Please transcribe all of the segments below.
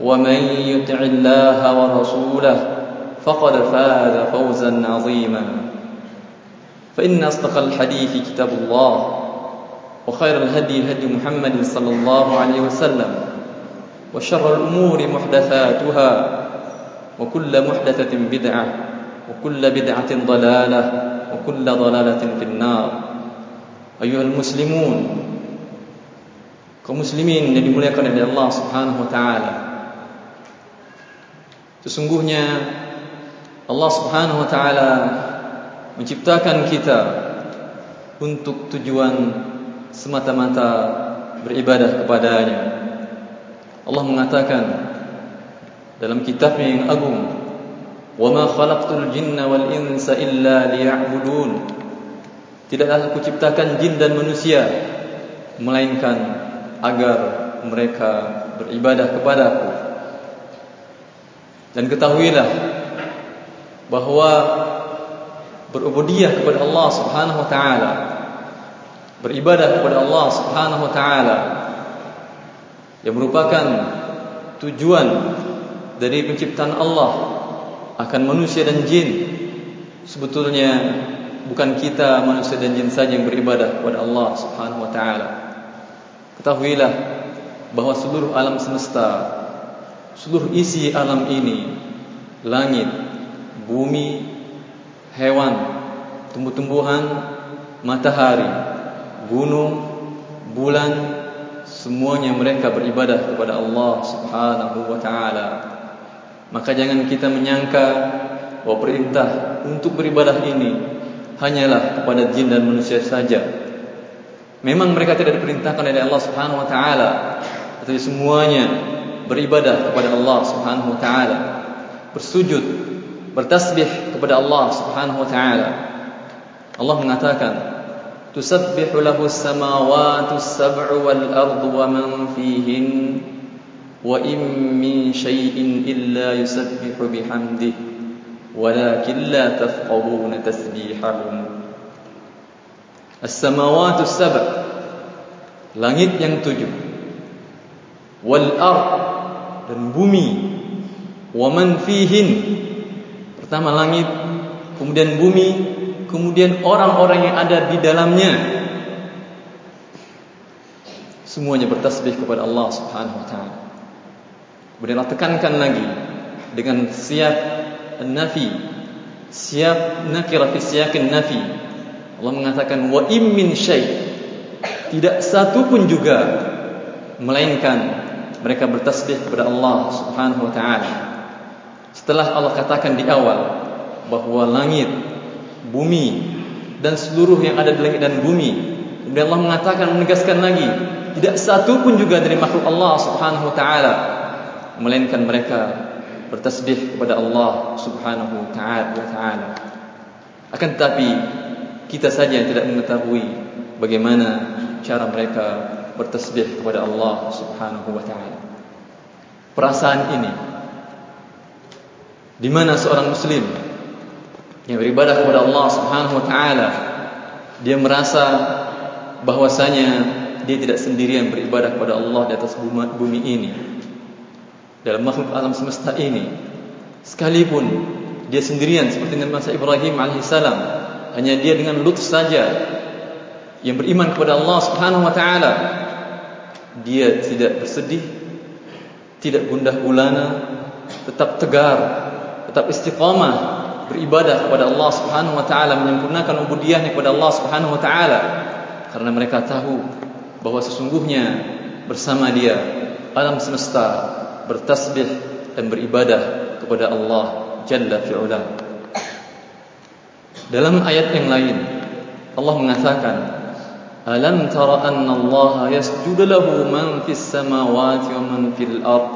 ومن يطع الله ورسوله فقد فاز فوزا عظيما. فإن أصدق الحديث كتاب الله وخير الهدي هدي محمد صلى الله عليه وسلم وشر الأمور محدثاتها وكل محدثة بدعة وكل بدعة ضلالة وكل ضلالة في النار. أيها المسلمون كمسلمين oleh Allah Subhanahu wa taala. Sesungguhnya Allah Subhanahu wa taala menciptakan kita untuk tujuan semata-mata beribadah kepadanya. Allah mengatakan dalam kitabnya yang agung, "Wa ma khalaqtul jinna wal insa illa liya'budun." Tidaklah aku ciptakan jin dan manusia melainkan agar mereka beribadah kepadaku. Dan ketahuilah bahawa berubudiyah kepada Allah Subhanahu wa taala beribadah kepada Allah Subhanahu wa taala yang merupakan tujuan dari penciptaan Allah akan manusia dan jin sebetulnya bukan kita manusia dan jin saja yang beribadah kepada Allah Subhanahu wa taala. Ketahuilah bahawa seluruh alam semesta seluruh isi alam ini langit bumi hewan tumbuh-tumbuhan matahari gunung bulan semuanya mereka beribadah kepada Allah Subhanahu wa taala. Maka jangan kita menyangka bahawa perintah untuk beribadah ini hanyalah kepada jin dan manusia saja. Memang mereka tidak diperintahkan oleh Allah Subhanahu wa taala tetapi semuanya beribadah kepada Allah Subhanahu wa taala bersujud bertasbih kepada Allah Subhanahu wa taala. Allah mengatakan tusabbihu lahu as-samawati as-sab'u wal ardu wa man fihin wa in min shay'in illa yusabbihu bihamdihi walakin la tafqahuna tasbihahum. As-samawati as-sab' langit yang tujuh wal ardh dan bumi. Wa man fihin. Pertama langit kemudian bumi kemudian orang-orang yang ada di dalamnya. Semuanya bertasbih kepada Allah Subhanahu wa taala. Kemudian Allah tekankan lagi dengan siap nafi siap nakira fi siyakin nafi. Allah mengatakan wa im min syai. Tidak satu pun juga melainkan mereka bertasbih kepada Allah Subhanahu wa taala. Setelah Allah katakan di awal bahawa langit, bumi dan seluruh yang ada di langit dan bumi, kemudian Allah mengatakan menegaskan lagi, tidak satu pun juga dari makhluk Allah Subhanahu wa taala melainkan mereka bertasbih kepada Allah Subhanahu wa taala. Akan tetapi kita saja yang tidak mengetahui bagaimana cara mereka bertasbih kepada Allah Subhanahu wa taala. Perasaan ini di mana seorang muslim yang beribadah kepada Allah Subhanahu wa taala dia merasa bahwasanya dia tidak sendirian beribadah kepada Allah di atas bumi ini dalam makhluk alam semesta ini sekalipun dia sendirian seperti Nabi Musa Ibrahim alaihissalam hanya dia dengan lutf saja yang beriman kepada Allah Subhanahu wa taala dia tidak bersedih tidak gundah gulana tetap tegar tetap istiqamah beribadah kepada Allah Subhanahu wa taala menyempurnakan ubudiyahnya kepada Allah Subhanahu wa taala. Karena mereka tahu bahwa sesungguhnya bersama dia alam semesta bertasbih dan beribadah kepada Allah Jalla fi'ula dalam ayat yang lain Allah mengatakan ألم تر أن الله يسجد له من في السماوات ومن في الأرض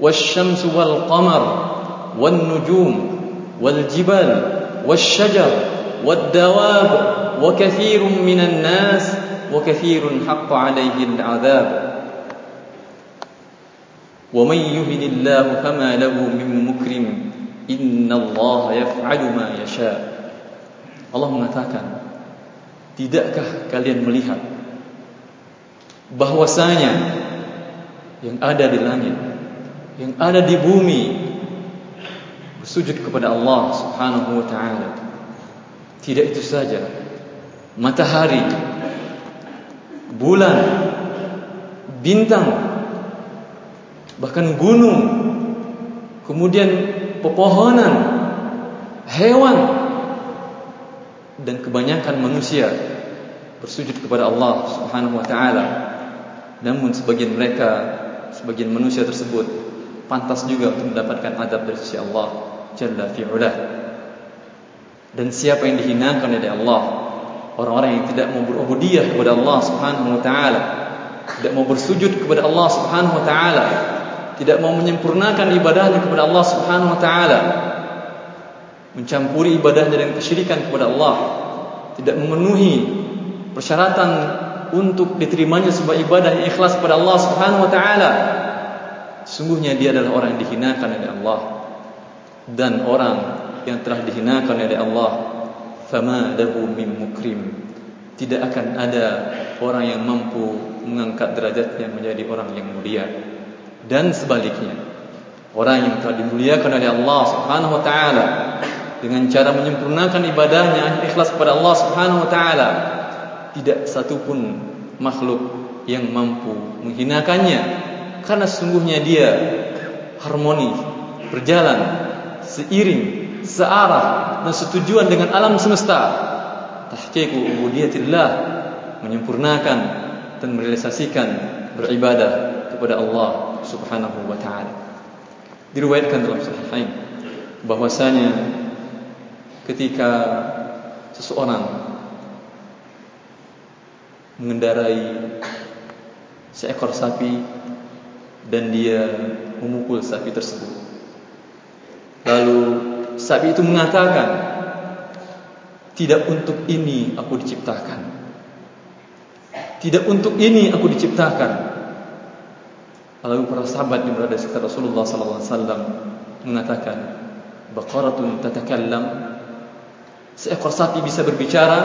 والشمس والقمر والنجوم والجبال والشجر والدواب وكثير من الناس وكثير حق عليه العذاب ومن يهن الله فما له من مكرم إن الله يفعل ما يشاء اللهم تاكن Tidakkah kalian melihat bahwasanya Yang ada di langit Yang ada di bumi bersujud kepada Allah Subhanahu wa taala. Tidak itu saja. Matahari, bulan, bintang, bahkan gunung, kemudian pepohonan, hewan dan kebanyakan manusia bersujud kepada Allah Subhanahu wa taala. Namun sebagian mereka, sebagian manusia tersebut pantas juga untuk mendapatkan adab dari sisi Allah jalla fi'ulah dan siapa yang dihinakan oleh Allah orang-orang yang tidak mau berubudiyah kepada Allah subhanahu wa ta'ala tidak mau bersujud kepada Allah subhanahu wa ta'ala tidak mau menyempurnakan ibadahnya kepada Allah subhanahu wa ta'ala mencampuri ibadahnya dengan kesyirikan kepada Allah tidak memenuhi persyaratan untuk diterimanya sebuah ibadah yang ikhlas kepada Allah subhanahu wa ta'ala sungguhnya dia adalah orang yang dihinakan oleh Allah. Dan orang yang telah dihinakan oleh Allah fama lahu min mukrim. Tidak akan ada orang yang mampu mengangkat derajatnya menjadi orang yang mulia. Dan sebaliknya orang yang telah dimuliakan oleh Allah Subhanahu wa taala dengan cara menyempurnakan ibadahnya ikhlas kepada Allah Subhanahu wa taala tidak satu pun makhluk yang mampu menghinakannya karena sesungguhnya dia harmoni berjalan seiring, searah dan setujuan dengan alam semesta. Tahqiqu ubudiyatillah menyempurnakan dan merealisasikan beribadah kepada Allah Subhanahu wa taala. Diriwayatkan dalam sahihain bahwasanya ketika seseorang mengendarai seekor sapi dan dia memukul sapi tersebut. Lalu sapi itu mengatakan Tidak untuk ini aku diciptakan. Tidak untuk ini aku diciptakan. Lalu para sahabat yang berada di sekitar Rasulullah SAW Mengatakan Baqaratun tatakallam Seekor sapi bisa berbicara.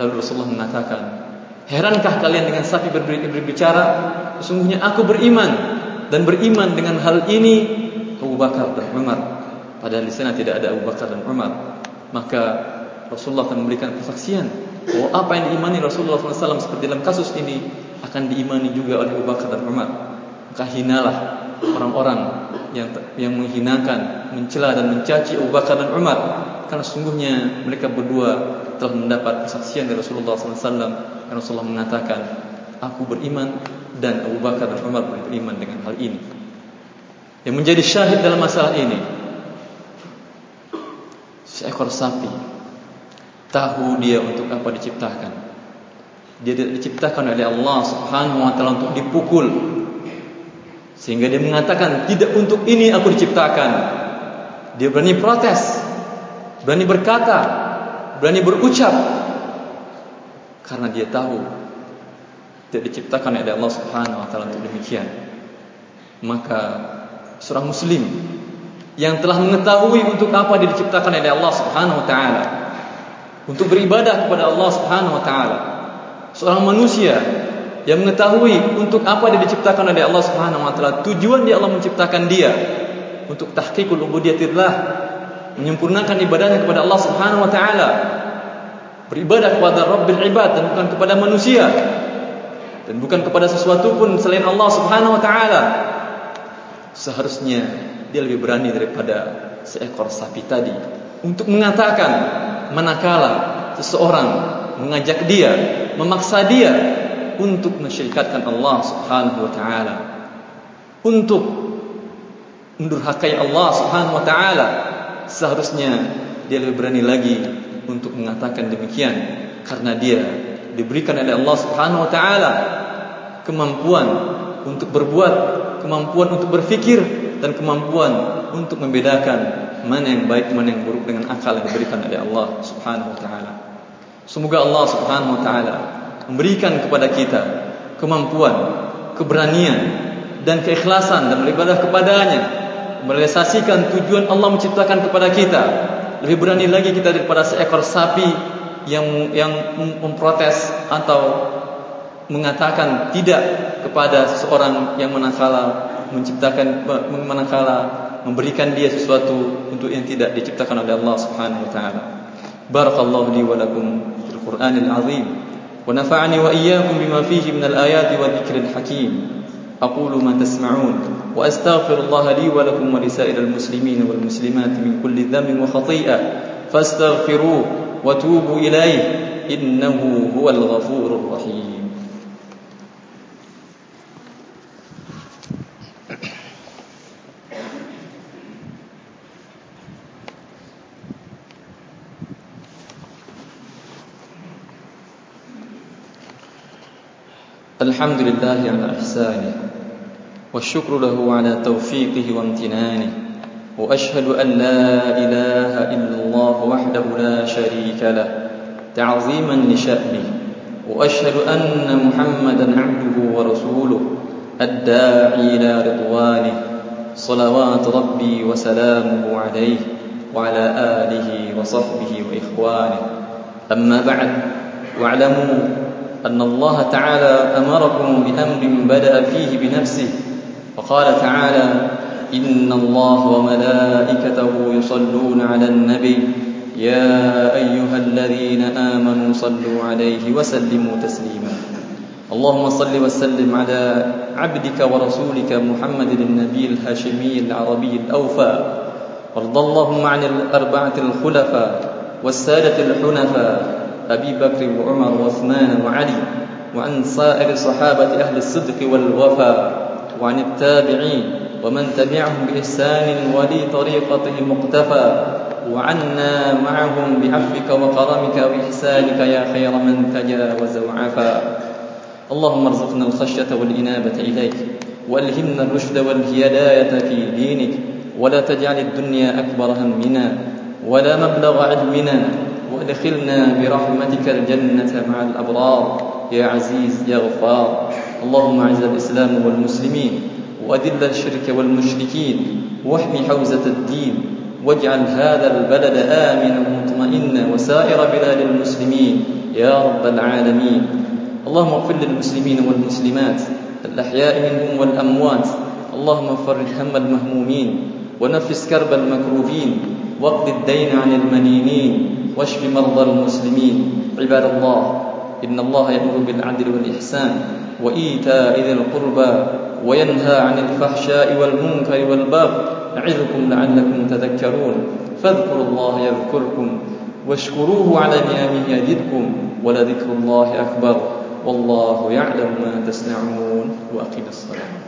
Lalu Rasulullah mengatakan Herankah kalian dengan sapi berbicara? Sesungguhnya aku beriman Dan beriman dengan hal ini. Abu Bakar dan Umar Padahal di sana tidak ada Abu Bakar dan Umar. Maka Rasulullah akan memberikan persaksian Bahwa apa yang diimani Rasulullah SAW Seperti dalam kasus ini Akan diimani juga oleh Abu Bakar dan Umar. Maka hinalah orang-orang yang yang menghinakan, mencela dan mencaci Abu Bakar dan Umar. Karena sungguhnya mereka berdua telah mendapat persaksian dari Rasulullah SAW Karena Rasulullah mengatakan Aku beriman dan Abu Bakar dan Umar beriman dengan hal ini. Yang menjadi syahid dalam masalah ini seekor sapi tahu dia untuk apa diciptakan. Dia tidak diciptakan oleh Allah subhanahu wa ta'ala untuk dipukul sehingga dia mengatakan tidak untuk ini aku diciptakan. Dia berani protes berani berkata berani berucap. Karena dia tahu tidak diciptakan oleh Allah subhanahu wa ta'ala untuk demikian. Maka seorang muslim yang telah mengetahui untuk apa dia diciptakan oleh Allah Subhanahu wa taala untuk beribadah kepada Allah Subhanahu wa taala seorang manusia yang mengetahui untuk apa dia diciptakan oleh Allah Subhanahu wa taala tujuan dia Allah menciptakan dia. Untuk tahqiqul ubudiyatillah menyempurnakan ibadahnya kepada Allah Subhanahu wa taala. Beribadah kepada Rabbil Ibad dan bukan kepada manusia. Dan bukan kepada sesuatu pun selain Allah Subhanahu wa taala. Seharusnya dia lebih berani daripada seekor sapi tadi untuk mengatakan manakala seseorang mengajak dia memaksa dia untuk mensyirikatkan Allah Subhanahu wa taala untuk mendurhakai Allah Subhanahu wa taala seharusnya dia lebih berani lagi untuk mengatakan demikian karena dia diberikan oleh Allah Subhanahu wa taala kemampuan untuk berbuat kemampuan untuk berfikir dan kemampuan untuk membedakan mana yang baik mana yang buruk dengan akal yang diberikan oleh Allah Subhanahu wa taala. Semoga Allah Subhanahu wa taala memberikan kepada kita kemampuan, keberanian dan keikhlasan dalam beribadah kepadanya, merealisasikan tujuan Allah menciptakan kepada kita. Lebih berani lagi kita daripada seekor sapi yang yang memprotes atau mengatakan tidak kepada seorang yang manakala menciptakan manakala memberikan dia sesuatu untuk yang tidak diciptakan oleh Allah Subhanahu wa taala. Barakallahu li wa lakum fil Qur'anil azim iyyakum bima fihi min al-ayati wa dhikril hakim. أقول ما تسمعون وأستغفر الله لي ولكم ولسائر المسلمين والمسلمات من كل ذنب وخطيئة فاستغفروه وتوبوا إليه إنه هو الغفور الرحيم الحمد لله على إحسانه والشكر له على توفيقه وامتنانه وأشهد أن لا إله إلا الله وحده لا شريك له تعظيما لشأنه وأشهد أن محمدا عبده ورسوله الداعي إلى رضوانه صلوات ربي وسلامه عليه وعلى آله وصحبه وإخوانه. أما بعد واعلموا أن الله تعالى أمركم بأمر بدأ فيه بنفسه وقال تعالى إن الله وملائكته يصلون على النبي يا أيها الذين آمنوا صلوا عليه وسلموا تسليما. اللهم صل وسلم على عبدك ورسولك محمد النبي الهاشمي العربي الأوفى وارض اللهم عن الأربعة الخلفاء والسادة الحنفاء أبي بكر وعمر وعثمان وعلي وعن سائر صحابة أهل الصدق والوفاء وعن التابعين ومن تبعهم بإحسان ولي طريقته مقتفى وعنا معهم بعفوك وكرمك وإحسانك يا خير من تجاوز وعفا. اللهم ارزقنا الخشية والإنابة إليك وألهمنا الرشد والهداية في دينك ولا تجعل الدنيا أكبر همنا ولا مبلغ علمنا وادخلنا برحمتك الجنة مع الأبرار. يا عزيز يا غفار. اللهم أعز الإسلام والمسلمين وأذل الشرك والمشركين واحمي حوزة الدين واجعل هذا البلد آمنا مطمئنا وسائر بلاد المسلمين. يا رب العالمين. اللهم اغفر للمسلمين والمسلمات الأحياء منهم والأموات. اللهم فرج هم المهمومين ونفس كرب المكروبين واقض الدين عن المنينين. واشف مرضى المسلمين. عباد الله إن الله يأمر بالعدل والإحسان وإيتاء ذي القربى وينهى عن الفحشاء والمنكر والبغي نعظكم لعلكم تذكرون. فاذكروا الله يذكركم واشكروه على نعمه يزدكم ولذكر الله أكبر. والله يعلم ما تصنعون. وأقم الصلاة.